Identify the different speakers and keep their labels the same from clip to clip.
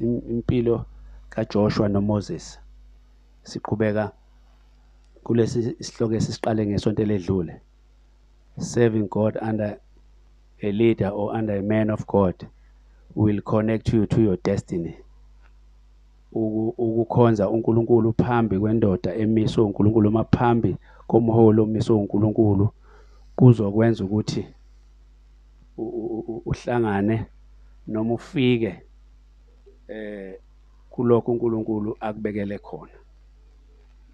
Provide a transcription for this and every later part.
Speaker 1: im- impilo kaJoshua noMoses. Siqhubeka kulesi isihloko esisiqale ngesonto ledlule serving God under a leader or under a man of God will connect you to your destiny. Uku- ukukhonza uNkulunkulu phambi kwendoda emiswe uNkulunkulu maphambi komholi omiswe uNkulunkulu kuzokwenza ukuthi uhlangane noma ufike eh kulokho uNkulunkulu akubekele khona.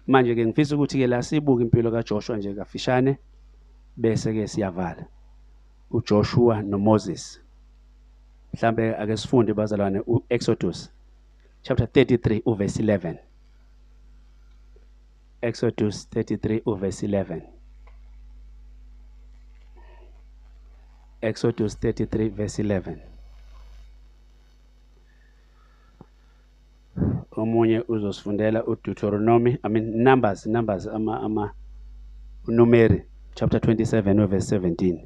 Speaker 1: Manje ke ngifisa ukuthi ke la sibuke impilo kaJoshua nje kafishane bese ke siyavala. uJoshua noMoses. Mhlambe ake sifunde bazalwane uExodus chapter 33 uverse 11 Exodus 33 uverse 11 Exodus 33 verse 11 omunye uzosifundela uDeuteronomy I mean Numbers Numbers ama ama uNumeri chapter 27 verse 17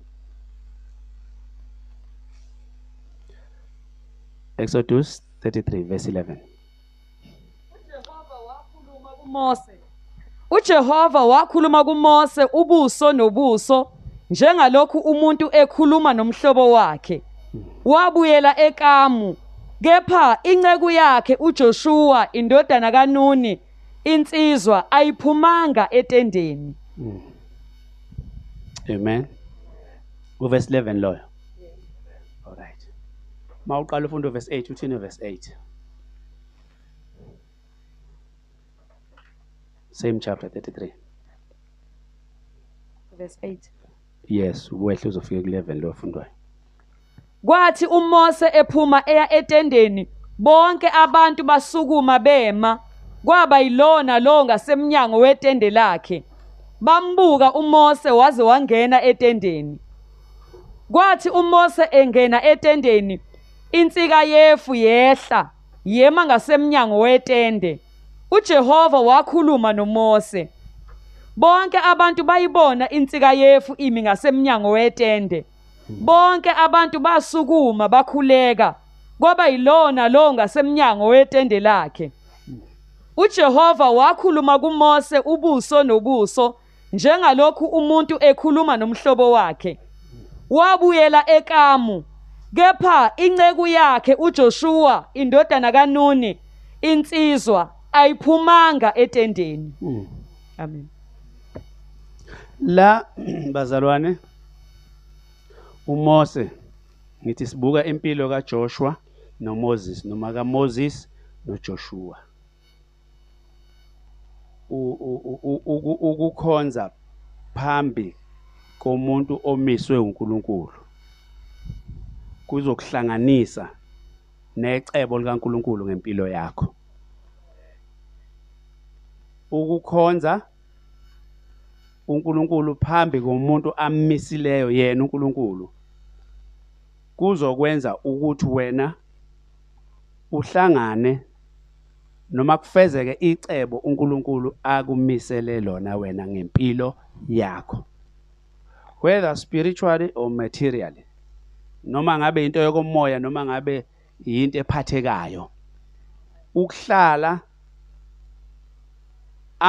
Speaker 1: Exodus 33 verse 11
Speaker 2: uJehova wakhuluma kuMose. uJehova wakhuluma kuMose ubuso nobuso njengalokhu umuntu ekhuluma nomhlobo wakhe. Wabuyela eKamu kepha inceku yakhe uJoshua indodana kaNuni insizwa ayiphumanga etendeni.
Speaker 1: Amen. Uverse 11 loyo. All right. Mawuqala ufunda uverse 8 uthini uverse 8? Same chapter 33.
Speaker 2: Verse 8.
Speaker 1: Yes, wehle uzofika ku11 lo fundwayo.
Speaker 2: Kwathi uMose ephuma eya etendeni bonke abantu basukuma bema. Kwaba yilona lo ngasemnyango wetende lakhe. Bambuka uMose waze wangena etendeni. Kwathi uMose engena etendeni insika yefu yehla yema ngasemnyango wetende. uJehova wakhuluma noMose. Bonke abantu bayibona insika yefu imi ngasemnyango wetende. Bonke abantu basukuma bakhuleka kwaba yilona lo ngasemnyango wetende lakhe. uJehova wakhuluma kuMose ubuso nobuso njengalokhu umuntu ekhuluma nomhlobo wakhe. Wabuyela eKamu kepha inceku yakhe uJoshua indodana kaNuni insizwa ayiphumanga etendeni. Amen.
Speaker 1: La bazalwane uMose ngithi sibuka impilo kaJoshua noMoses noma kaMoses noJoshua. Ukukhonza phambi komuntu omiswe uNkulunkulu kuzokuhlanganisa necebo likaNkulunkulu ngempilo yakho. Ukukhonza uNkulunkulu phambi komuntu amisileyo yena uNkulunkulu kuzokwenza ukuthi wena uhlangane noma kufezeke icebo uNkulunkulu akumisele lona wena ngempilo yakho. Whether spiritually or materially noma ngabe into yokomoya noma ngabe into ephathekayo ukuhlala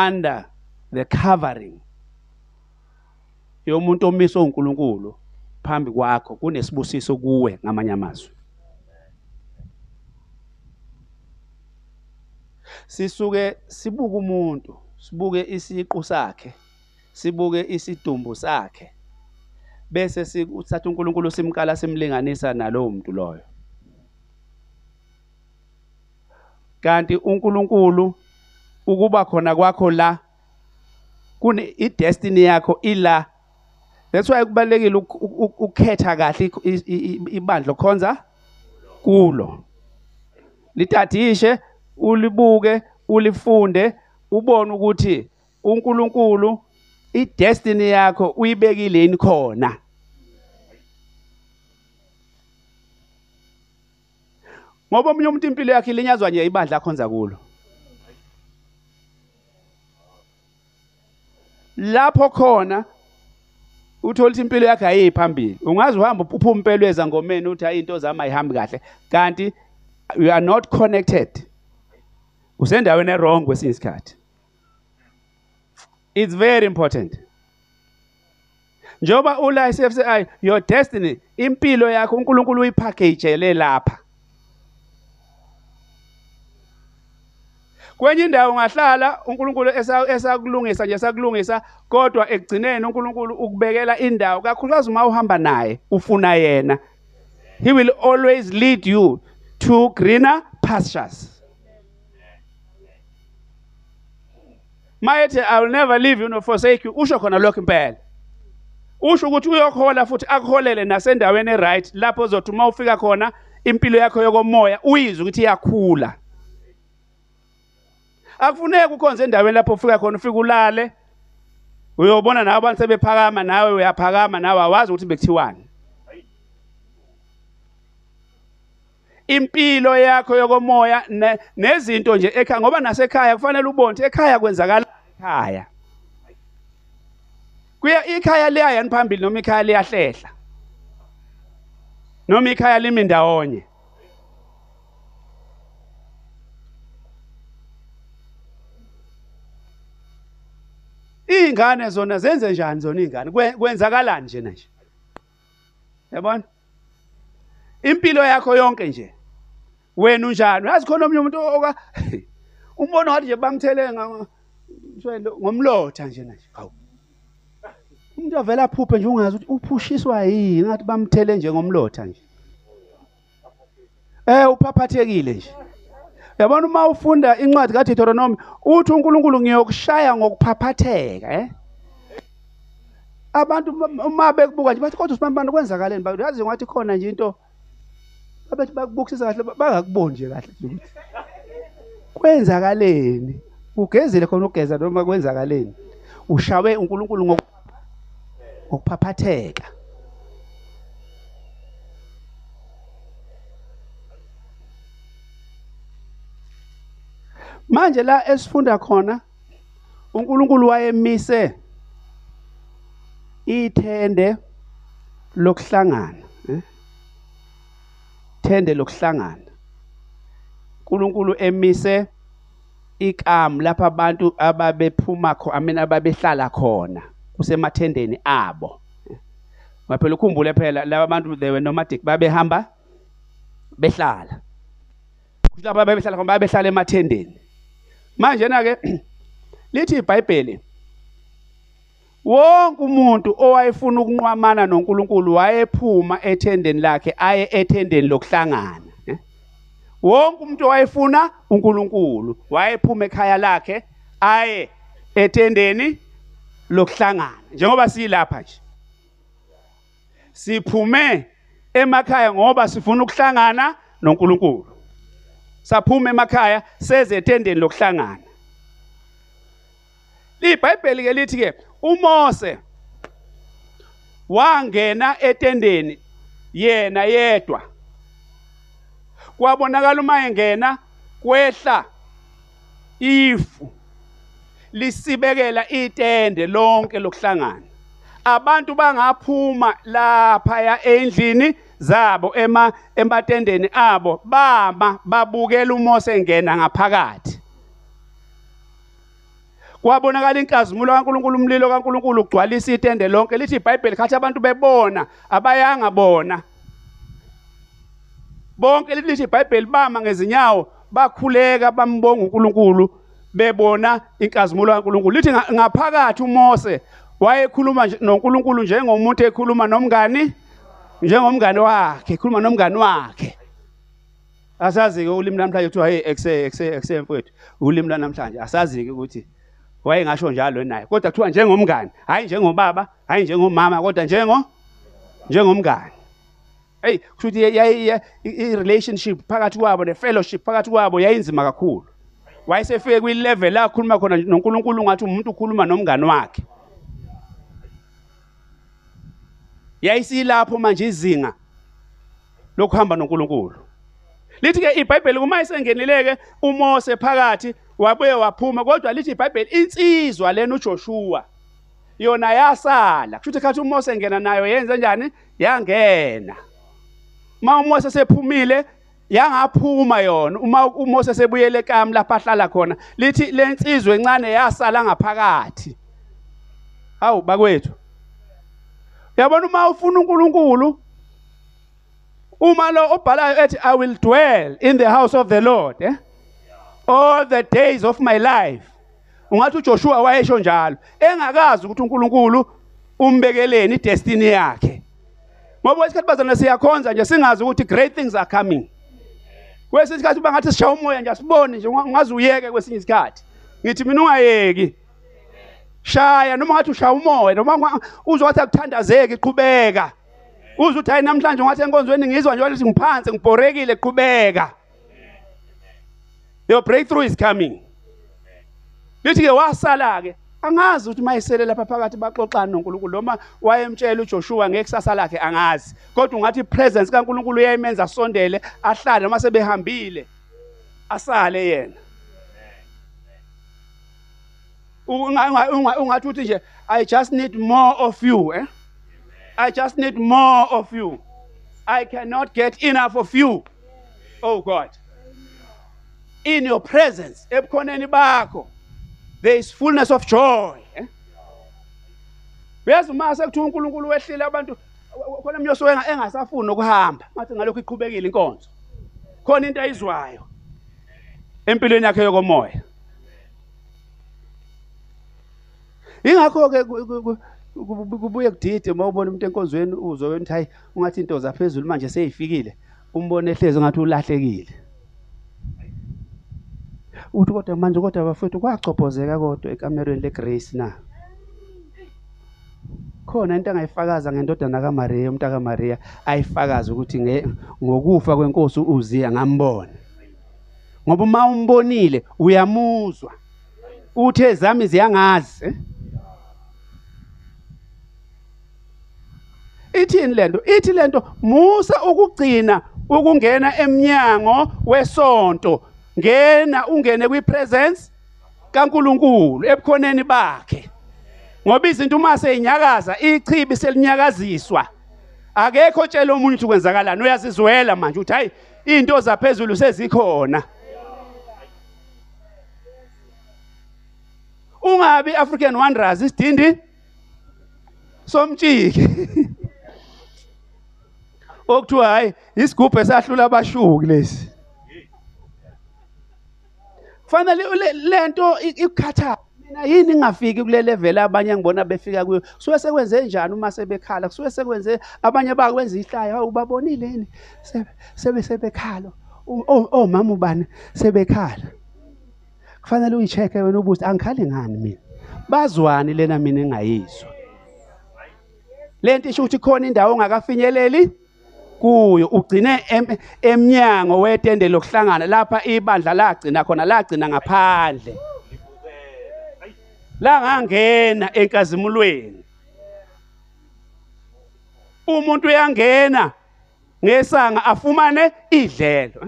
Speaker 1: under the covering yomuntu omiswe uNkulunkulu phambi kwakho kunesibusiso kuwe ngamanye amazwi. Sisuke sibuke umuntu sibuke isiqu sakhe sibuke isidumbu sakhe bese sikuthatha uNkulunkulu simkala simlinganisa nalowo muntu loyo. Kanti uNkulunkulu ukuba khona kwakho la kune idestiny yakho ila that's why kubalekile uk- uk- uk- ukukhetha kahle ibandla khonza kulo. Litadishe ulibuke ulifunde ubone ukuthi uNkulunkulu idestiny yakho uyibekileni khona. Ngoba omunye umuntu impilo yakhe ilinyazwa nje ibandla akhonza kulo. Lapho khona uthola ukuthi impilo yakhe ayiyi phambili. Ungaze uhambe uphuphe impelo ezangomeni uthi hayi into zami ayihambi kahle. Kanti you are not connected. Usendaweni wrong kwesinye isikhathi. It's very important. Njoba ula i-CFCI your destiny impilo yakho uNkulunkulu uyipackagele lapha. Kwenye indawo ungahlala uNkulunkulu esakulungisa nje sakulungisa kodwa ekugcineni uNkulunkulu ukubekela indawo kakhulukazi uma uhamba naye ufuna yena. He will always lead you to greener pastures. Mayethi i will never leave you nor forsake you usho khona lokho impela. Usho ukuthi uyokhola futhi akuholele nasendaweni eright lapho uzothi uma ufika khona impilo yakho yokomoya uyizwe ukuthi iyakhula. Akufuneki ukhonze endaweni lapho ufika khona ufike ulale uyobona nawe abantu sebephakama nawe uyaphakama nawe awazi ukuthi bekuthiwani. Impilo yakho yokomoya nezinto nje ekhaya ngoba nasekhaya kufanele ubone ekhaya kwenzakala ekhaya. Kuya ikhaya liyayani phambili noma ikhaya liyahlehla? Noma ikhaya limi ndawonye? Izingane zona zenze njani zona izingane kwenzakalani nje nje Yabona? Impilo yakho yonke nje wena unjani? Yazi khona omnye umuntu oka umbona wathi nje bamthele ngomlotha nje nje hawu. Umuntu avela aphuphe nje ungazi ukuthi uphushiswa yini? Ngathi bamthele nje ngomlotha nje. Eh uphaphathekile nje. Yabona uma ufunda incwadi kaDeuteronomy uthi uNkulunkulu ngiyokushaya ngokuphaphatheka eh? Abantu uma bekubuka nje bathi kodwa usibantu kwenzakaleni? Yazi ngathi khona nje into abethi bakubukisisa kahle bangakuboni nje kahle. Ukuthi kwenzakaleni? Ugezile khona ugeza noma kwenzakaleni? Ushawe uNkulunkulu ngokuphaphatheka manje la esifunda khona uNkulunkulu wayemise ithende lokuhlangana eh? thende lokuhlangana. uNkulunkulu emise ikamu lapha abantu ababephuma khona amina ababehlala khona kusemathendeni abo ngaphela ukhumbule phela laba bantu they were nomadic babehamba behlala. Kulabo babehlala khona babehlala emathendeni. Manje na ke lithi iBhayibheli wonke umuntu owayefuna ukunqwamana noNkulunkulu wayephuma ethendeni lakhe aye ethendeni lokuhlangana eh? wonke umuntu owayefuna uNkulunkulu wayephuma ekhaya lakhe aye ethendeni lokuhlangana njengoba silapha nje siphume emakhaya ngoba sifuna ukuhlangana noNkulunkulu saphuma emakhaya seze ethendeni lokuhlangana. iBhayibheli ke lithi ke uMose wangena etendeni yena yedwa. Kwabonakala uma engena kwehla ifu lisibekela itende lonke lokuhlangana. Abantu bangaphuma lapha ya endlini zabo ema ematendeni abo bama babukela uMose engena ngaphakathi. Kwabonakala inkazimulo kaNkuluNkulu umlilo kaNkuluNkulu ugcwalisa itende lonke lithi iBhayibheli khathi abantu bebona abayanga bona. Bonke lithi iBhayibheli bama ngezinyawo bakhuleka bambonga uNkulunkulu bebona inkazimulo kaNkuluNkulu. Lithi ngaphakathi uMose wayekhuluma noNkulunkulu njengomuntu ekhuluma nomngani njengomngane wakhe ekhuluma nomngane wakhe. Asazi ke ulimi namhlanje kuthiwa hey ekse ekse ekse mfowethu. Ulimi lanamhlanje asazi ke ukuthi wayengasho njalo naye kodwa kuthiwa njengomngane hayi njengobaba hayi njengomama kodwa njengo njengomngane hey kushuthi i-relationship phakathi kwabo ne-fellowship phakathi kwabo yayinzima kakhulu. Wayesefike kwi-level akhuluma khona noNkulunkulu ngathi umuntu ukhuluma nomngane wakhe. Yayisilapho manje izinga lokuhamba noNkulunkulu. Lithi ke iBhayibheli kuma isengenileke uMose phakathi wabuye waphuma kodwa lithi iBhayibheli insizwa lena uJoshua. Yona yasala. Kusho khathi uMose ngena nayo yenze njani? Yangena. Ma uMose sephumile yangaphuma yona. Uma uMose sebuyele eKamu lapha ahlala khona lithi lensizwe encane yasala ngaphakathi. Hawu bakwethu. Yabona uma ufuna uNkulunkulu uma lo obhalayo ethi i will dwell in the house of the lord eh? All the days of my life. Ungathi uJoshua wayesho njalo engakazi ukuthi uNkulunkulu umbekeleni idestiny yakhe. Ngoba isikhathi bazana siyakhonza nje singazi ukuthi great things are coming. Kwesinye isikhathi uba ngathi sishaya umoya nje asiboni nje ungaze uyeke kwesinye isikhathi. Ngithi mina ungayeki. Shaya noma ngathi ushaya umoya noma uzwa wathi akuthandazeki qhubeka. Uzwa ukuthi hayi namhlanje ngathi enkonzweni ngizwa nje ukuthi ngiphansi ngibhorekile qhubeka. Your breakthrough is coming. Lithi ke wasala ke angazi ukuthi mayisele lapha phakathi baxoxana noNkulunkulu noma wayemtshela uJoshua ngekusasa lakhe angazi. Kodwa ungathi presence kaNkulunkulu uyayimenza asondele ahlale noma sebehambile asale yena. Ungathi uthi nje i just need more of you eh i just need more of you i cannot get enough of you oh god in your presence ebukhoneni bakho there is fullness of joy eh? uyazi uma sekuthiwa uNkulunkulu wehlile abantu khona umnyoso engasafuni ukuhamba ngathi ngalokho iqhubekile inkonzo khona into ayizwayo empilweni yakhe yokomoya ingakho ke kubuye kudide uma ubona umuntu enkonzweni uzwe ukuthi hayi ungathi into zaphezulu manje seyifikile. Umbone ehlezi ngathi ulahlekile. Uthi kodwa manje kodwa bafethu kwacobhozeka kodwa ekamerweni leGrace na? Khona into angayifakaza ngendodana kaMaria umntaka kaMaria ayifakaza ukuthi ngokufa kwenkosi uziya ngambona. Ngoba uma umbonile uyamuzwa. Uthe zami ziyangazi. eh? Ithini lento ithi lento musa ukugcina ukungena eminyango wesonto. Ngena ungene kwipresence kaNkuluNkulu ebukhoneni bakhe. Ngoba izinto uma seyinyakaza ichibi selinyakaziswa. Akekho tshela omunye ukuthi kwenzakalani uyazizwela manje uthi hayi into zaphezulu sezikhona. Ungabi African Wanderers isidindi somtshiki okuthiwa hayi isigubhu esahlula abashuki lesi. Fanele lento ikukhatha mina yini ngingafiki kule level abanye ngibona befika kuyo? Suke sekwenze njani uma sebekhala? Kusuke sekwenze abanye bakwenza ihlaya hawu babonile yini? Sebe sebekhala. Omama ubani? Sebekhala. Kufanele uyicheck wena ubuthi angikhali ngani mina? Bazwani lena mina engayizwa. Lento isho ukuthi khona indawo ongakafinyeleli? Kuyo ugcine emnyango wetende lokuhlangana lapha ibandla lagcina khona lagcina ngaphandle. Langangena enkazimulweni. Umuntu uyangena ngesanga afumane idlelo.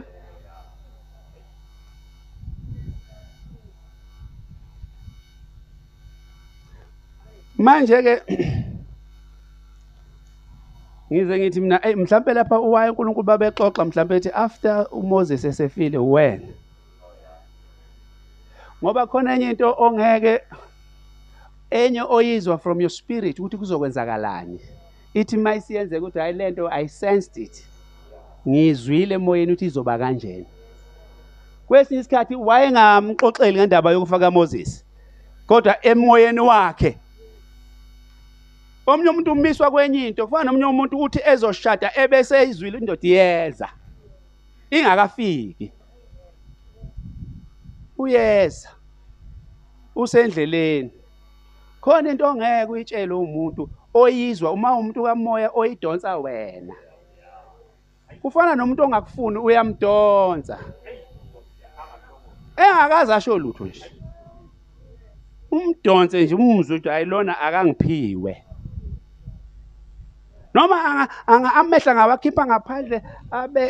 Speaker 1: Manje ke ngize ngithi mina hey mhlambe lapha uwaye uNkulunkulu babexoxa mhlambe ethi after uMoses esefile wena ngoba khona enye into ongeke enye oyizwa from your spirit ukuthi kuzokwenzakalani. Ithi mayisiyenzeka ukuthi hayi lento i sensed it. Ngizwile emoyeni ukuthi izoba kanjena. Kwesinye isikhathi wayengamxoxeli ngendaba yokufa kaMoses kodwa emoyeni wakhe omunye umuntu umiswa kwenye into kufana nomunye umuntu uthi ezoshada ebese izwile indoda iyeza. Ingakafiki. Uyeza. Usendleleni. Khona into ongeke uyitshele umuntu oyizwa uma umuntu kamoya oyidonsa wena. Kufana nomuntu ongakufuni uyamdonsa. Engakazi asho lutho nje. Umdonse nje umuzwe ukuthi ayilona akangiphiwe. Noma amehla ngawakhipha ngaphandle abe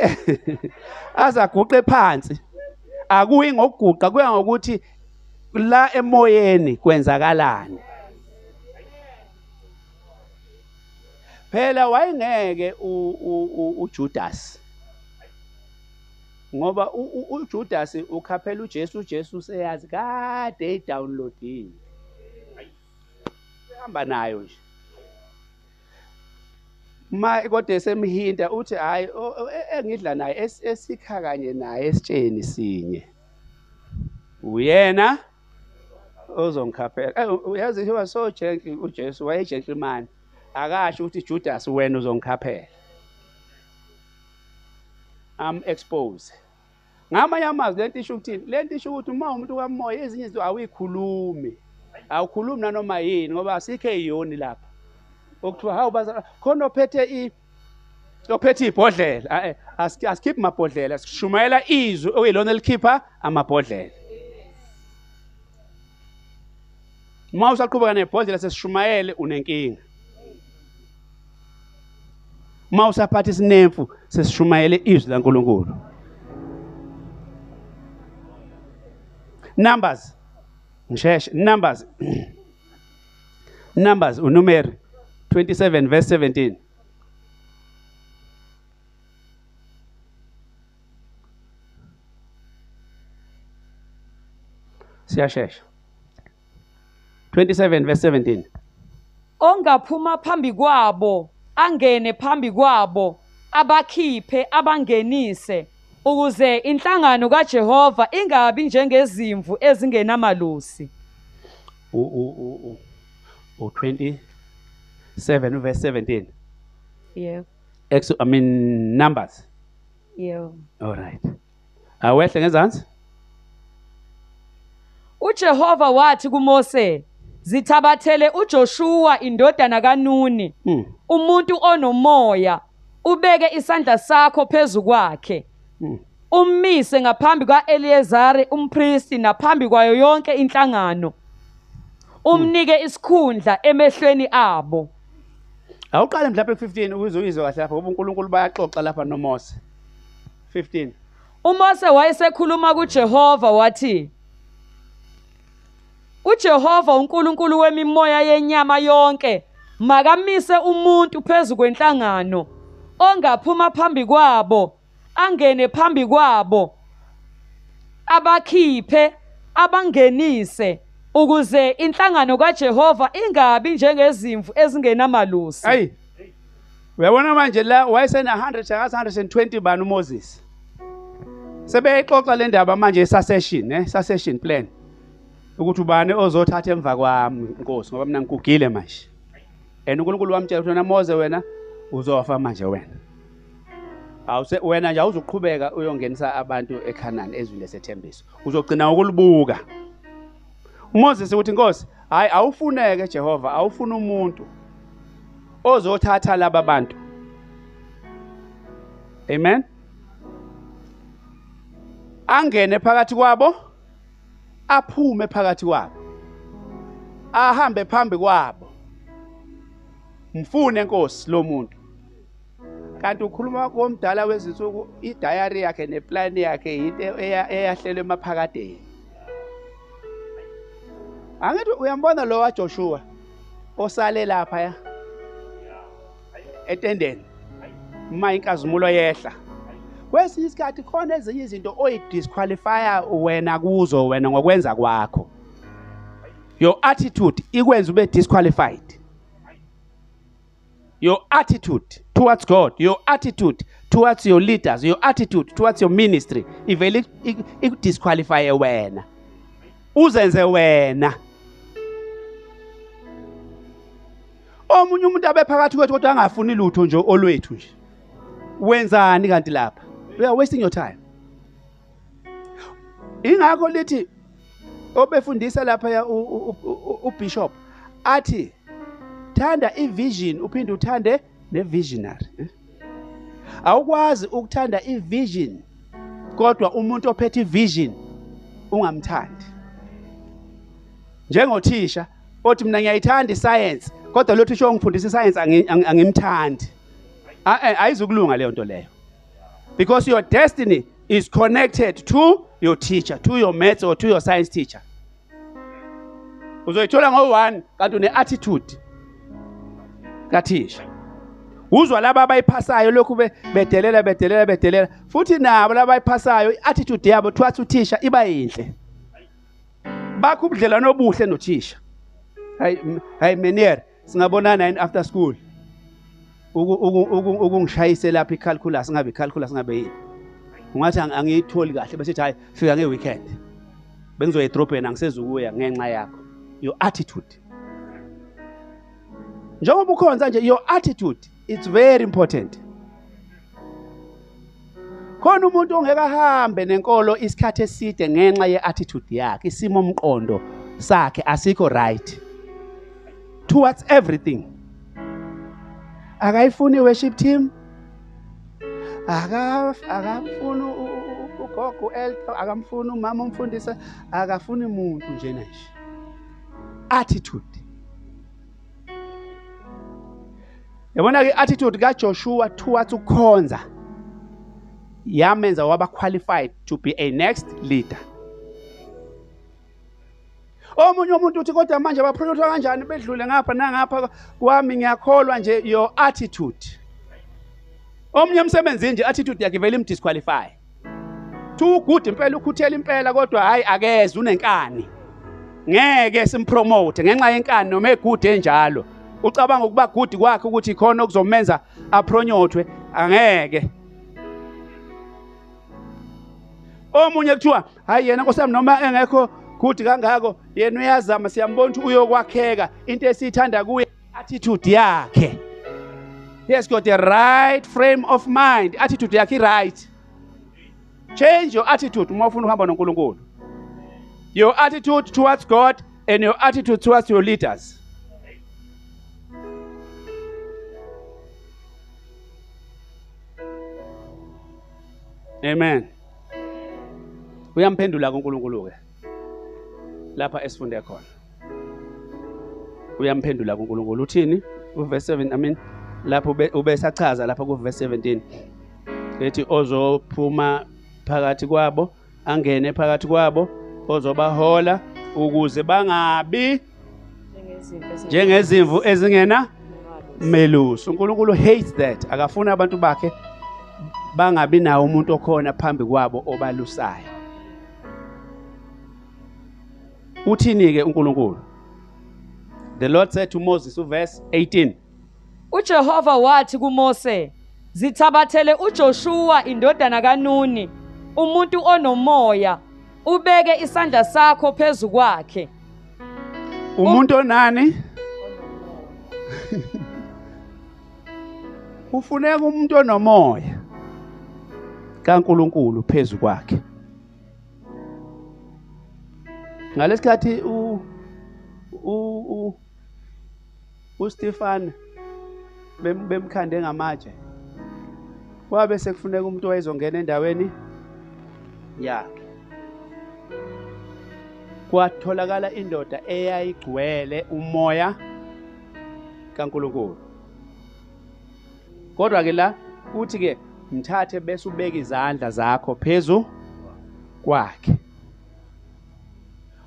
Speaker 1: azaguqe phansi. Akuyi ngokuguqa kuya ngokuthi la emoyeni kwenzakalani. Phela wayengeke uJudas ngoba uJudas ukhaphela uJesu uJesu useyazi kade eyidownloadile ehamba nayo nje. Ma kodwa esemhinta uthi hayi e- engidla naye es- esikha kanye naye esitsheni sinye. Uyena ozongikhaphela uyazi he was so gentle uJesu wayegentleman akasho ukuthi Judas wena uzongikhaphela am expose ngamanye amazwi lento isho ukuthini lento isho ukuthi uma umuntu kamoya ezinye izinto awuyikhulumi. Awukhulumi nanoma yini ngoba asikho eyoni lapha. Okuthiwa hawu baza khona ophethe i ophethe ibhodlela. Asikhiphi amabhodlela. Sishumayela izwi okuyilona elikhipha amabhodlela. Uma usaqhubeka nebhodlela sesishumayele unenkinga. Uma usaphatha isinemfu sesishumayele izwi laNkulunkulu. Numbers ngisheshe numbers numbers unumeri. 27 verse 17 siyashesha 27 verse 17
Speaker 2: ongaphuma phambi kwabo angene phambi kwabo abakhiphe abangenise ukuze inhlangano kaJehova ingabi njengezimvu ezingenamalusi
Speaker 1: u u u 20 7 uverse 17
Speaker 2: yebo
Speaker 1: Ex I mean numbers.
Speaker 2: Yebo
Speaker 1: all right. Awehle ngezansi?
Speaker 2: uJehova wathi kuMose zithabathele uJoshua indodana kaNuni.
Speaker 1: Hmm.
Speaker 2: Umuntu onomoya ubeke isandla sakho phezu kwakhe.
Speaker 1: Hmm.
Speaker 2: Ummise ngaphambi kwaEliezari umpristi naphambi kwayo yonke inhlangano. Hmm. Umnike isikhundla emehlweni abo. mm.
Speaker 1: Awuqale mhlawumbe ku15 ukuze uyizwe kahle lapha ngoba uNkulunkulu bayaxoxa lapha noMose. 15
Speaker 2: uMose wayesekhuluma kuJehova wathi uJehova uNkulunkulu wemimoya yenyama yonke makamise umuntu phezu kwenhlangano ongaphuma phambi kwabo angene phambi kwabo abakhiphe abangenise. Ukuze inhlangano kaJehova ingabi njengezimvu ezingenamalusi
Speaker 1: Ayi. Uyabona manje la wayesena 100 akazi 120 bani uMoses. Sebeyixoxa le ndaba manje esasession eh session plan. Ukuthi ubani ozothatha emva kwami inkosi ngoba mina ngigugile manje. And uNkulunkulu wamtshela ukuthi wena Mose wena uzofa manje wena. Awuse wena nje awuzuqhubeka uyongenisa abantu eKhanani ezweni lesethembiso. Uzogcina ukulubuka. uMoses uthi inkosi hayi awufuneke Jehova awufuna umuntu ozothatha laba bantu. Amen? Angene phakathi kwabo aphume phakathi kwabo ahambe phambi kwabo. Mfune inkosi lo muntu. Kanti ukhuluma komdala wezinsuku idayari yakhe neplan yakhe into eya- eyahlelwe emaphakadeni. Angithi uyambona lo waJoshua osale lapha ya? Etendeni. Uma inkazimulo yehla. Kwesinye isikhathi khona ezinye izinto oyidisqualifya wena kuzo wena ngokwenza kwakho. Your attitude ikwenza ube disqualified. Your attitude towards God your attitude towards your leaders your attitude towards your ministry ivele ikudisqualify wena. Uzenze wena. Omunye umuntu abe phakathi kwethu kodwa angafuni lutho nje olwethu nje. Wenzani kanti lapha? We are wasting your time. Ingakho lithi obefundisa lapha ubishop athi thanda ivision uphinde uthande nevisionary. Eh? awukwazi ukuthanda ivision kodwa umuntu ophethe ivision ungamthandi. Njengothisha othi mina ngiyayithanda iscience. Kodwa lo thisha ongifundisa iscience angi- angi- angimthandi. Ayizukulunga leyo nto leyo. Because your destiny is connected to your teacher to your maths or to your science teacher. Uzoyithola ngo-one kanti une-attitude. Kathisha. Uzwa laba abayiphasayo lokhu be- bedelela bedelela bedelela. Futhi nabo laba abayiphasayo i-attitude yabo twathi uthisha iba yinhle. Bakho ubudlelwano obuhle nothisha. Hayi hayi menier singabonana yini after school. Uku- uku- uku- ukungishayise lapha i-calculus ngabe i-calculus ngabe yini? Ungathi ang- angiyitholi kahle bese hayi fika nge-weekend bengizoya edrobheni angisezukuya ngenxa yakho. Your attitude. Njengoba ukhonza nje your attitude it's very important. Khona umuntu ongekahambe nenkolo isikhathi eside ngenxa ye-attitude yakhe isimo omqondo sakhe asikho right. Towards everything. Akayifuni i-worship team. Aka akamfuni u- u- u- ugogo u-elder akamfuni umama umfundisa akafuni muntu njena nje attitude. Yabona-ke i-attitude kajoshua towards ukukhonza yamenza waba qualified to be a next leader. Omunye umuntu uthi kodwa manje baprothothwa kanjani? Bedlule ngapha nangapha kwami ngiyakholwa nje your attitude. Omunye emsebenzini nje attitude yakhe vele imdisqualify. Too good impela ukhuthela impela kodwa hayi akeze unenkani. Ngeke simpromote ngenxa yenkani noma egood enjalo. Ucabanga ukuba good kwakhe ukuthi khona okuzomenza apronyothwe angeke. Omunye kuthiwa hayi yena nkosami noma engekho good kangako yena uyazama siyambona ukuthi uyokwakheka. Into esiyithanda kuye attitude yakhe. He has got a right frame of mind. Attitude yakhe i-right. Change your attitude uma ufuna ukuhamba nonkulunkulu. Your attitude towards god and your attitude towards your leaders. Amen. Uyamphendula kuNkulunkulu-ke lapha esifunde khona. Uyamphendula kuNkulunkulu uthini? Uverse 7 i mean lapho ube- ubesachaza lapha kuverse 17 ethi ozophuma phakathi kwabo angene phakathi kwabo ozobahola ukuze bangabi njengezimvu ezingena melusi. uNkulunkulu hates that. Akafuni abantu bakhe bangabi nawo umuntu okhona phambi kwabo obalusayo. Uthini ke uNkulunkulu? The Lord said to Moses uverse 18
Speaker 2: uJehova wathi kuMose zithabathele uJoshua indodana kaNuni umuntu onomoya ubeke isandla sakho phezu kwakhe.
Speaker 1: Umuntu onani? Ufuneka umuntu onomoya kaNkuluNkulu phezu kwakhe. Ngalesikhathi u u u uStefan bem- bemkhande ngamatshe. Kwabe sekufuneka umuntu owayezongena endaweni yakhe. Kwatholakala indoda eyayigcwele umoya kaNkuluNkulu. Kodwa ke la uthi ke mthathe bese ubeka izandla zakho phezu kwakhe.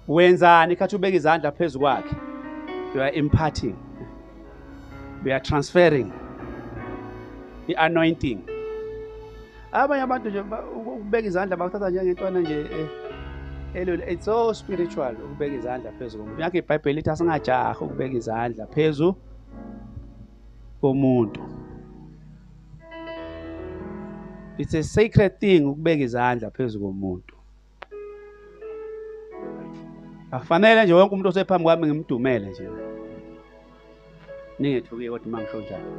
Speaker 1: Wenzani? Khathi ubeka izandla phezu kwakhe. You are imparting. You are transferring. I-anointing abanye abantu nje ukubeka izandla bakuthatha njengentwana nje eh, elule it's so spiritual ukubeka izandla phezu komuntu. Yakho ibhayibheli lithi asingajahi ukubeka izandla phezu komuntu. It's a sacred thing ukubeka izandla phezu komuntu. Akufanele nje wonke umuntu osephambi kwami ngimdumele nje. Ningethuki kodwa uma ngisho njalo.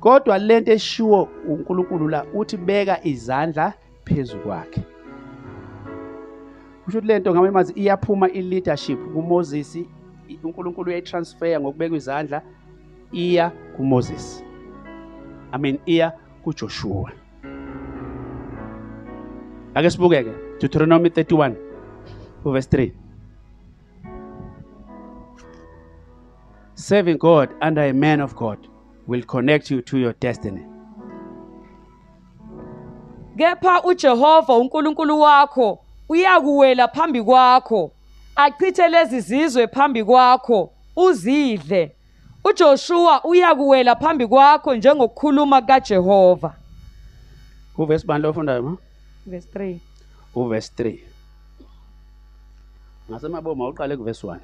Speaker 1: Kodwa lento eshiwo uNkulunkulu la uthi beka izandla phezu kwakhe. Kusho ukuthi lento ngamanye amazwi iyaphuma i-leadership kuMoses uNkulunkulu uyayitransfer ngokubeka izandla iya kuMoses. I mean iya kuJoshua. Ake sibukeke Deuteronomy 31 verse 3 Serving God under a man of God will connect you to your destiny.
Speaker 2: kepha uJehova uNkulunkulu wakho uyakuwela phambi kwakho. Achithe lezi zizwe phambi kwakho uzidle. uJoshua uyakuwela phambi kwakho njengokukhuluma kaJehova.
Speaker 1: Uvesi bani lo ofundayo ma?
Speaker 2: Verse 3
Speaker 1: uvesi 3 ngasemaboma uqale kuvesi 1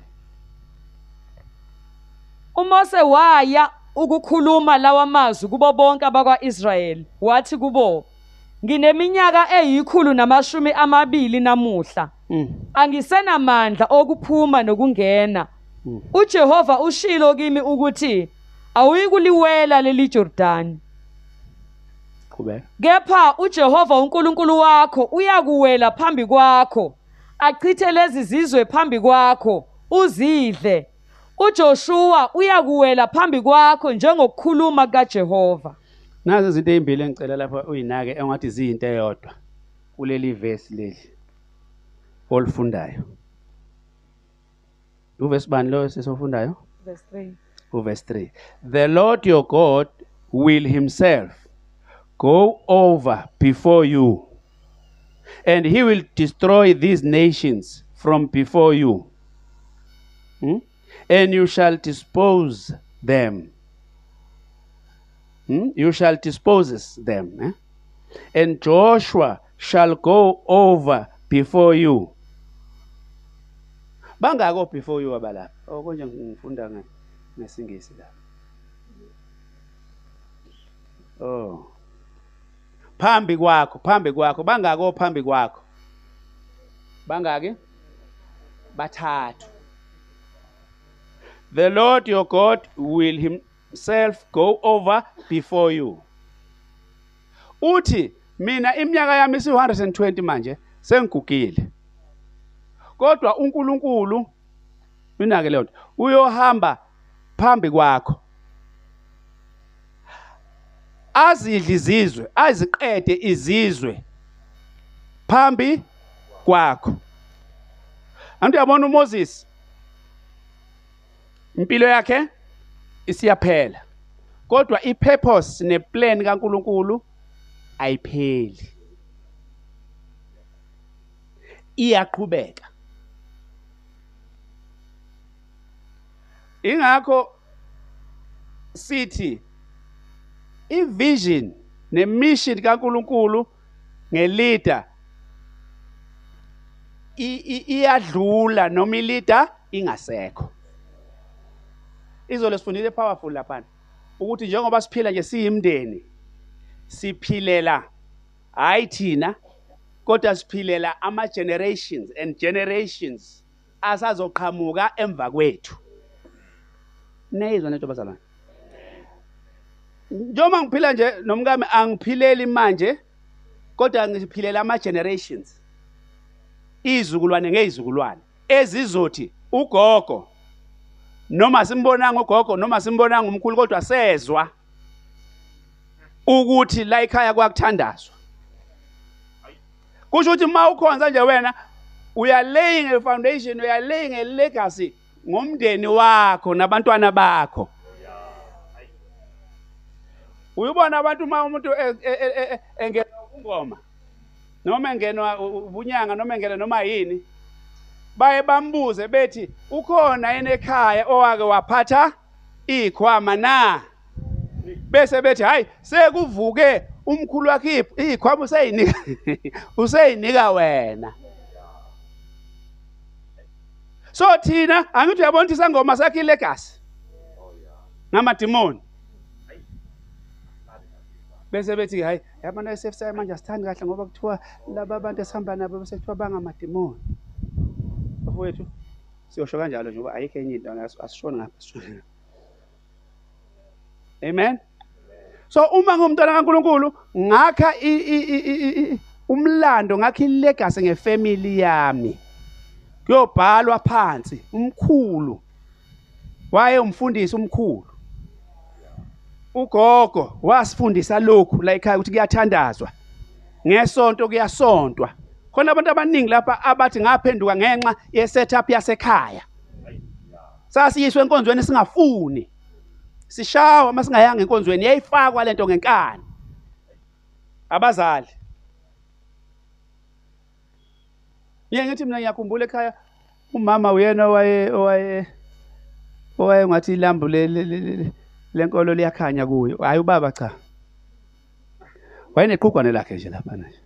Speaker 2: uMose waya ukukhuluma lawa mazwi kubo bonke abakwaIsrayeli. Wathi kubo Ngineminyaka eyikhulu namashumi amabili namuhla.
Speaker 1: Mm.
Speaker 2: angisenamandla okuphuma nokungena.
Speaker 1: Mm.
Speaker 2: uJehova ushilo kimi ukuthi awuyikuliwela leli Jordan
Speaker 1: qhubeka.
Speaker 2: Kepha uJehova uNkulunkulu wakho uyakuwela phambi kwakho. Achithe lezi zizwe phambi kwakho uzidle. uJoshua uyakuwela phambi kwakho njengokukhuluma kaJehova.
Speaker 1: Nazi izinto ezimbili engicela lapha uyinake engathi ziyinto eyodwa kuleli verse leli olifundayo. Uvesi bani lo sesifundayo
Speaker 2: verse 3
Speaker 1: verse 3 the lord your god will himself go over before you and he will destroy these nations from before you Hmm? and you shall dispose them Hmm? you shall dispose them eh? and joshua shall go over before you bangako before you abalapha oh konje ngifunda nge- ngesingisi la oh phambi kwakho phambi kwakho bangako phambi kwakho. Bangaki? Bathathu. The lord your god will himself go over before you. Uthi mina iminyaka yami isi-120 manje sengigugile. Kodwa uNkulunkulu inake leyo nto uyohamba phambi kwakho. Azidla izizwe aziqede izizwe phambi kwakho. Antu uyabona uMoses? Impilo yakhe isiyaphela kodwa ipurpose neplan kaNkulunkulu ayipheli. Iyaqhubeka. Ingakho sithi ivision nemission kaNkuluNkulu ngelida iyadlula noma ilida ingasekho. Izolo sifundile powerful lapha ukuthi njengoba siphila nje siyimndeni siphilela hayi thina kodwa siphilela ama generations and generations asazoqhamuka emva kwethu. Neyizwa nento bazalwane? Njengoba ngiphila nje nomkami angiphileli manje kodwa ngiphilela ama generations izizukulwane ngezizukulwane. Ezizothi ugogo noma simbonanga ugogo noma simbonanga umkhulu kodwa sezwa ukuthi la ekhaya kwakuthandazwa. Kusho ukuthi uma ukhonza nje wena uyalaying a foundation uyalaying a legacy ngomndeni wakho nabantwana bakho. Uyubona abantu uma umuntu e- e- e- e- engenwa ungoma noma engenwa ubunyanga noma engena noma yini? Baye bambuze bethi ukhona yena ekhaya owake waphatha ikhwama na? Bese bethi hayi sekuvuke umkhulu wakhe ikhwama useyinika useyinika wena. So thina angithi uyabona ukuthi isangoma sakhe ilegacy? Ngamadimoni? Bese bethi hayi yabona esefisa manje asithandi kahle ngoba kuthiwa laba abantu esihamba nabo bese kuthiwa bangamadimoni bafowethu siyosho kanjalo nje ngoba ayikho enye into as- asishoni ngapha amen? So uma ngumntwana kaNkuluNkulu ngakha umlando ngakha ilegacy ngefamily yami. Kuyobhalwa phansi umkhulu. Waye umfundisi umkhulu. Ugogo wasifundisa lokhu la ekhaya ukuthi kuyathandazwa. Ngesonto kuyasontwa. Khona abantu abaningi lapha abathi ngaphenduka ngenxa ye-setup yasekhaya. Sasiyiswe enkonzweni singafuni. Sishawa uma singayanga enkonzweni yayifakwa lento ngenkani. Abazali. Yeke ngithi mina ngiyakhumbula ekhaya umama uyena owaye owaye owaye ngathi ilambu le- lenkolo liyakhanya kuyo. Hayi ubaba cha. Wayeneqhugwane lakhe nje lapha nje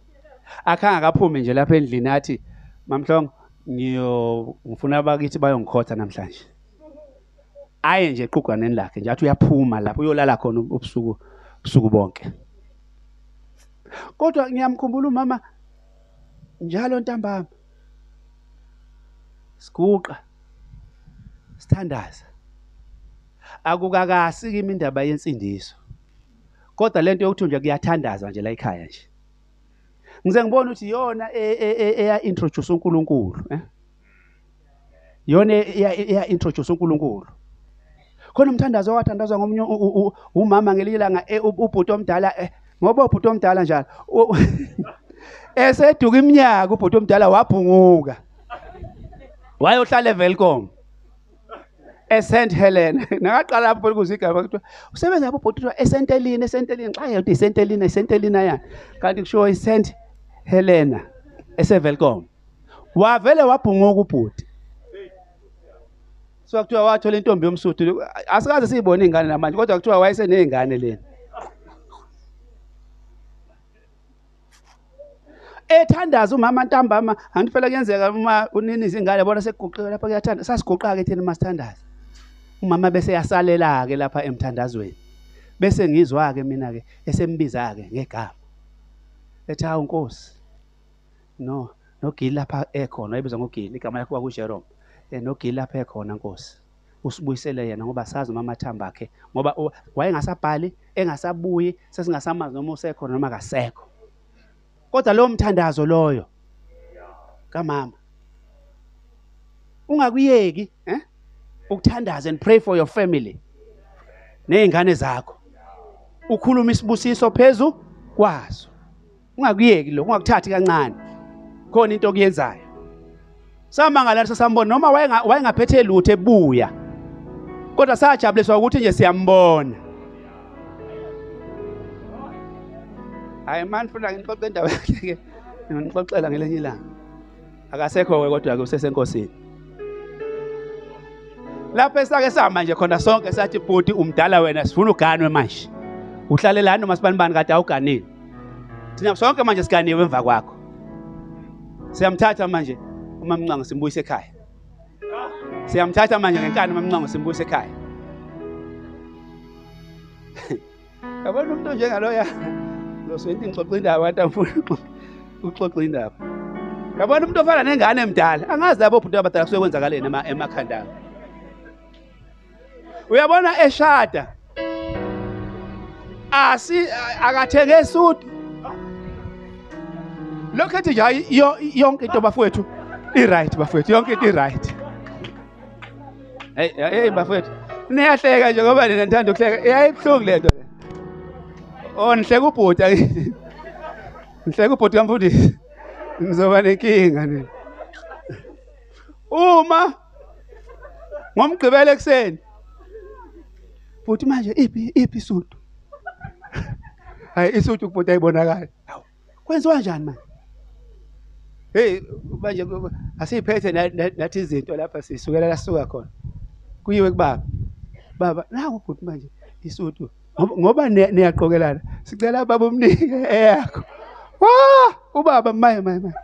Speaker 1: akhange akaphume nje lapha endlini athi mamhlongo ngiyo ngifuna abakithi bayongikhotha namhlanje. Aye nje eqhugwaneni lakhe nje athi uyaphuma lapho uyolala khona ubusuku ubusuku bonke. Kodwa ngiyamkhumbula umama njalo ntambama. Siguqa sithandaza. Akukakasi kimi indaba yensindiso kodwa lento yokuthi nje kuyathandaza nje la ekhaya nje. Ngize ngibone ukuthi yona e- e- e- eya introduce uNkulunkulu eh? Yona eya eya introduce uNkulunkulu. Khona umthandazo owathandazwa ngomunye u- u- u- umama ngelinye ilanga eh, u- ubhuti omdala eh, ngoba ubhuti omdala njalo u- eseduka iminyaka ubhuti omdala wabhunguka. Wayohlala eVelcom eSt Helena nakaqala lapho kuzigaba kuthiwa usebenza lapho ubhuti kuthiwa esentelini esentelini xa yathi isentelini esentelini yana kanti kushiwo iSt Helena eseVelcom wavele wabhunguka ubhuti. So kuthiwa wathola intombi yomsuthu. Asikaze siyibone ingane namanje kodwa kuthiwa wayeseneyingane lena. Ethandaza umama ntambama angithi phela kuyenzeka uma unini izingane yabona sekuguqiwe lapha kuyathanda sasiguqa-ke thina uma sithandaza umama bese yasalela-ke lapha emthandazweni. Bese ngizwa-ke mina-ke esembiza-ke ngegama. Ethi hawu nkosi no nogili lapha ekhona wayebizwa ngogili igama lakhe kwakujerome. Um nogili lapha ekhona nkosi usibuyisele yena ngoba sazi umama athamba akhe ngoba wayengasabhali engasabuyi sesingasamazi noma usekhona noma akasekho. Kodwa lowo mthandazo loyo kamama ungakuyeki eh? Ukuthandaza and pray for your family. Nezingane zakho. Ukhuluma isibusiso phezulu kwazo ungakuyeki lokho ungakuthathi kancane. Khona into okuyenzayo. Samangala sasambona noma wayenga- wayengaphethe lutho ebuya. Kodwa sajabuliswa ukuthi nje siyambona. Hayi mani funa ngixoxe indaba yakhe ngixoxela ngelenye ilanga. Akasekho-ke kodwa-ke usesenkosini. Lapho esake sama nje khona sonke sathi bhuti umdala wena sifuna uganwe manje. Uhlalelani noma sibanibani kade awuganile thina sonke manje siganiwe emva kwakho. Siyamthatha manje umamncango simbuyise ekhaya. Siyamthatha manje ngenkani umamncango simbuyise ekhaya. Yabona umuntu njengaloya ngizoswenta ngixoxa indaba kanti angifuni uxoxa indaba. Yabona umuntu ofana nengane emdala angazi labo bhuti abadala kusuke kwenzakaleni ema- emakhanda abo uyabona eshada? Asi akathenge esudu lokhu ethi hayi yo- yonke into bafowethu i-right bafowethu yonke into i-right. Hey hey bafowethu niyahleka nje ngoba nina nithanda ukuhleka. Yayibuhlungu lento le. Oh nihleka ubhuti nihleka ubhuti kamfundisi ngizoba nenkinga nina. Uma ngomgqibelo ekuseni futhi manje iphi iphi isudu hayi isudu futhi ayibonakala hawu kwenziwa kanjani manje? Hey manje na- nathi izinto lapha sisukela la sisuka khona. Kuyiwe kubaba. Baba naku futhi manje isudu Ngoba- ngoba niya- niyaqokelana. Sicela baba umnike eyakho. Wa ubaba maye maye maye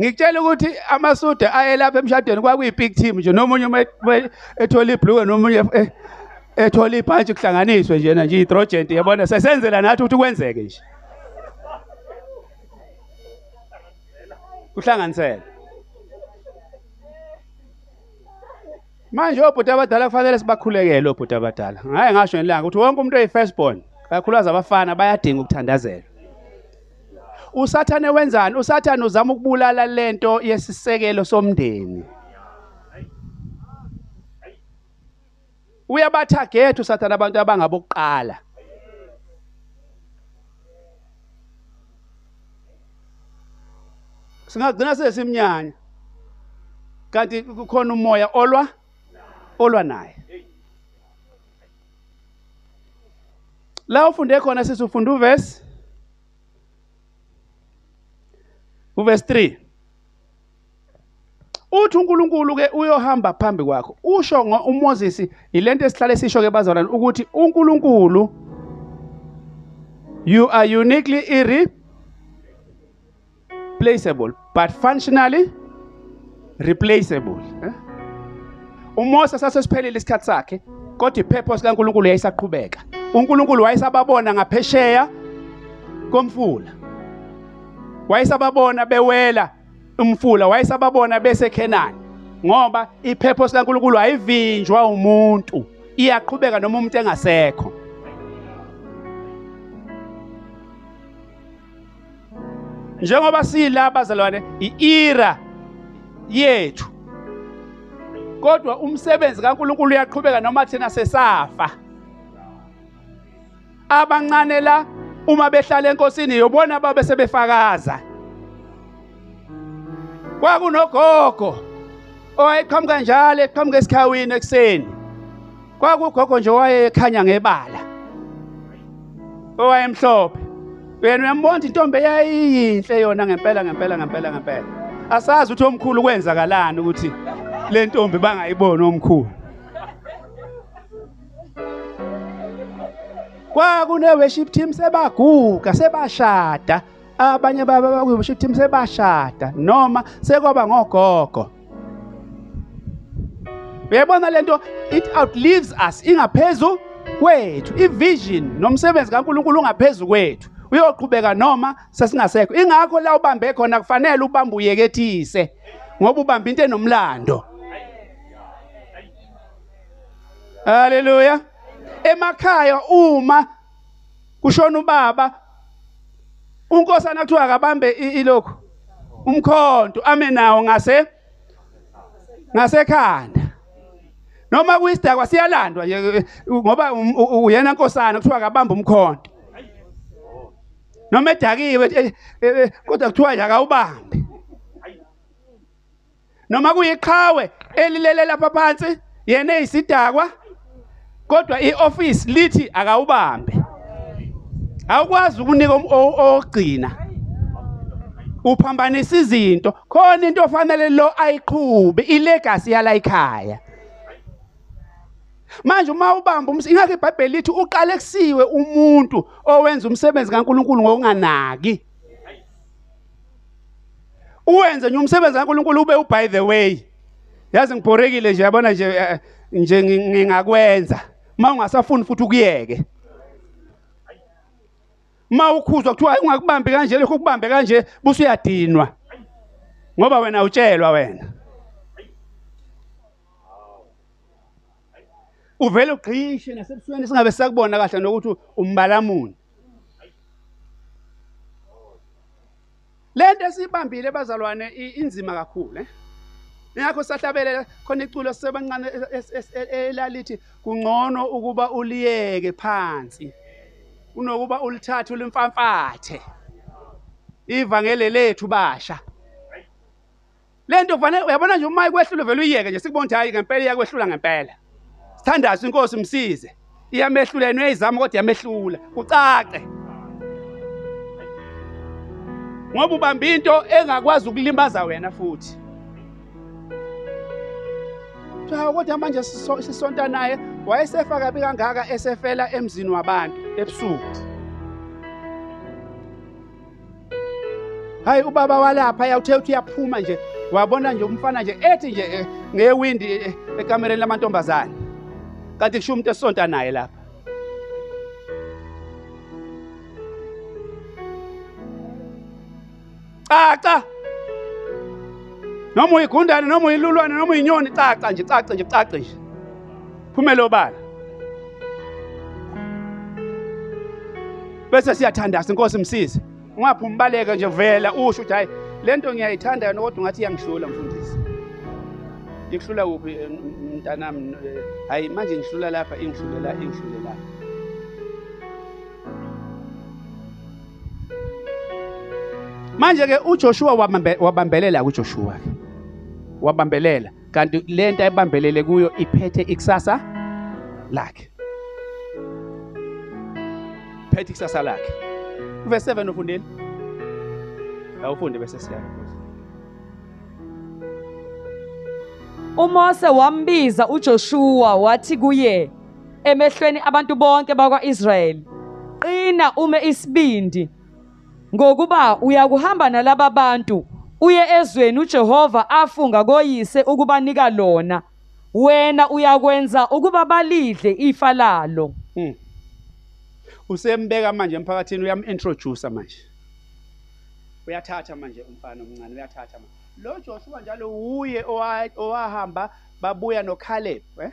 Speaker 1: ngikutshela ukuthi amasuda aye lapha emshadweni kwakuyi-big team nje. Nomunye uma et- uma ethola ibhluke nomunye eh, ethola ibhantshi kuhlanganiswe njena nje i-trojent yabona? Sesenzela nathi ukuthi kwenzeke nje. Kuhlanganisela manje obhuti abadala kufanele sibakhulekele obhuti abadala. Ngaye ngasho ngelanga ukuthi wonke umuntu oyi-firstborn kakhulukazi abafana bayadinga ukuthandazelwa usathane wenzani? Usathane uzama ukubulala lento yesisekelo somndeni. Uyabathagetha usathane abantu abangabokuqala. Singagcina sesimnyanya. Kanti kukhona umoya olwa? Olwa naye. La ufunde khona sisi ufunda uvesi? Uvesi 3 uthi uthi uNkulunkulu ke uyohamba phambi kwakho. Usho uMoses ilento esihlale sisho ke bazalwane ukuthi uNkulunkulu you are uniquely irreplaceable but functionally replaceable. Eh? uMose sasesiphelile isikhathi sakhe kodwa ipurpose kaNkulunkulu yayisaqhubeka. uNkulunkulu wayesababona ngaphesheya komfula. Wayesababona bewela umfula wayesababona beseKhenani ngoba ipurpose kaNkulunkulu ayivinjwa umuntu iyaqhubeka noma umuntu engasekho. Njengoba sila bazalwane iira yethu kodwa umsebenzi kaNkulunkulu uyaqhubeka noma thina sesafa. Abancane la uma behlala enkosini yobona babe sebefakaza kwakunogogo owayeqhamuka njalo eqhamuka esikhawini ekuseni. Kwakugogo nje owayekhanya ngebala owayemhlophe. Wena uyambona intombi eyayiyinhle yona ngempela ngempela ngempela ngempela. Asazi ukuthi omkhulu kwenzakalani ukuthi le ntombi bangayiboni omkhulu. Kwakune-worship team sebaguga sebashada. Abanye bakwi-worship team sebashada noma sekwaba ngogogo. Uyayibona lento it outlives us ingaphezu kwethu. Ivision nomsebenzi kaNkuluNkulu ungaphezu kwethu. Uyoqhubeka noma sesingasekho. Ingakho la ubambe khona kufanele ubambe uyekethise ngoba ubamba into enomlando. Haleluya emakhaya uma kushona ubaba unkosana kuthiwa akabambe ilokhu umkhonto ame nawo ngase ngasekhanda. Noma kuyisidakwa siyalandwa nje ngoba um- uyena nkosana kuthiwa akabamba umkhonto noma edakiwe eh, eh, kodwa kuthiwa nje akawubambe noma kuyiqhawe elilele lapha phansi yena eyisidakwa kodwa ioffice lithi akawubambe. Awukwazi ukunika um- ogcina uphambanisa izinto. Khona into ofanele lo ayiqhube ilegacy yala ekhaya. Manje uma ubamba ingakho iBhayibheli lithi uqale kusiwe umuntu owenza umsebenzi kaNkuluNkulu ngokunganaki. Uwenze nje umsebenzi kaNkuluNkulu ube u by the way. Yazi ngibhorekile nje yabona nje eh, nje ngi- ngingakwenza. Uma ungasafuni futhi ukuyeke? Uma ukhuzwa kuthiwa ungakubambi kanje lokho kubambe kanje busuyadinwa. Ngoba wena utshelwa wena. Uvele ugqishe nasebusweni singabe sakubona kahle nokuthi umbalamuni lento esibambile bazalwane inzima kakhulu eh? Ngakho sahlabelela khona iculo sebancane elalithi kungcono ukuba uliyeke phansi kunokuba ulithathe ulimfamfathe ivangele lethu basha. Lento kufanele uyabona nje uma ikwehlula vele uyiyeke nje sikubona ukuthi hayi ngempela iyakwehlula ngempela. Sithandaze inkosi msize. Iyamehlula yena uyayizama kodwa yamehlula kucace. Ngoba ubamba into engakwazi ukulimbaza wena futhi. Cha kodwa manje siso- sisonta naye wayesefa kabi kangaka esefela emzini wabantu ebusuku. Hayi ubaba walapha yawuthe uthi uyaphuma nje wabona nje umfana nje ethi nje eh, ngewindi eh, ekamereni lamantombazane. Kanti kusho umuntu esonta naye lapha. Caca! Noma uyigundane noma uyilulwane noma uyinyoni caca nje caca nje cace nje. Phumele obala bese siyathandaza inkosi msize. Ungaphi umbaleke nje vela usho ukuthi hayi lento ngiyayithanda yona kodwa ngathi iyangihlula mfundisi. Ngihlula kuphi eh, mntanami eh, hayi manje ngihlula lapha ingihlule la ingihlule la manje ke uJoshua wabambe- wabambelela kuJoshua ke wabambelela. Kanti lento ayibambelele kuyo iphethe ikusasa lakhe. Phethe ikusasa lakhe. Verse 7 ufundile awufunde bese siyala
Speaker 2: uMose wambiza uJoshua wathi kuye emehlweni abantu bonke bakwaIsrayeli qina ume isibindi ngokuba uyakuhamba nalaba bantu uye ezweni uJehova afunga koyise ukubanika lona wena uyakwenza ukuba balidle ifa lalo
Speaker 1: Hmm. Usembeka manje emphakathini uyam-introduce manje. Uyathatha manje umfana omncane uyathatha manje. Lo Joshua njalo uye owa- owahamba babuya noCaleb, eh?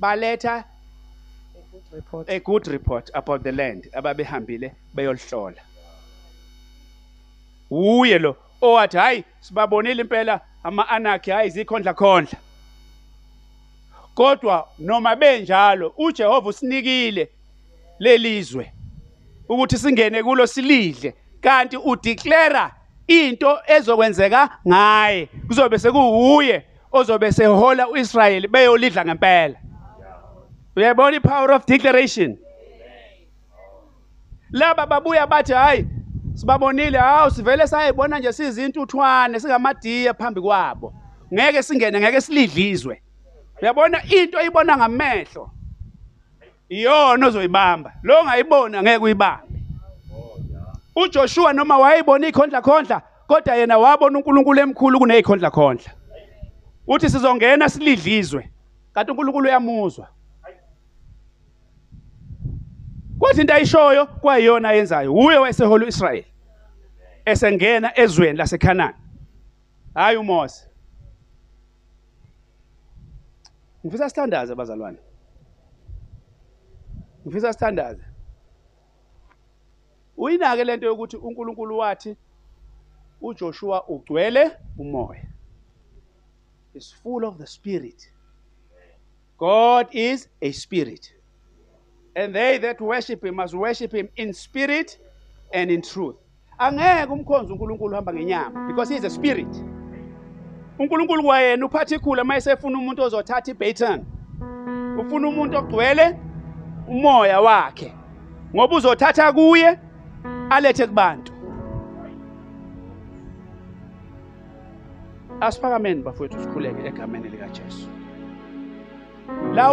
Speaker 1: Baletha a good report about the land ababehambile beyolhlola. Uye lo owathi hayi sibabonile impela ama-anarchy hayi zikhondla khondla. Kodwa noma benjalo uJehova usinikile lelizwe ukuthi singene kulo silidle kanti udeclare into ezokwenzeka ngaye. Kuzobe sekuwuye ozobe sehola uIsrael beyolidla ngempela. Uyayibona ipower of declaration? Laba babuya bathi hayi sibabonile hawu sivele sayibona nje sizintuthwane singamadiya phambi kwabo. Ngeke singene ngeke silidlizwe. Uyabona? Into ayibona ngamehlo iyona ozoyibamba. Lo ngayibona ngeke uyibambe. uJoshua noma wayibona ikhondla khondla kodwa yena wabona uNkulunkulu emkhulu kunezikhondla khondla uthi sizongena silidlizwe kanti uNkulunkulu uyamuzwa. Kwathi into ayishoyo kwayiyona yenzayo uye wayesehola uIsrael esengena ezweni laseKhanani. Hayi uMose ngifisa sithandaze abazalwane ngifisa sithandaze. Uyinake lento yokuthi uNkulunkulu wathi uJoshua ugcwele umoya. Is full of the spirit. God is a spirit. And they that worship him must worship him in spirit and in truth. Angeke umkhonze uNkulunkulu uhamba ngenyama because he is a spirit. uNkulunkulu kwayena uphatha ikhula mayesefuna umuntu ozothatha ibaton. Ufuna umuntu ogcwele umoya wakhe ngoba uzothatha kuye alethe kubantu. Asiphakameni bafowethu sikhuleke egameni likaJesu.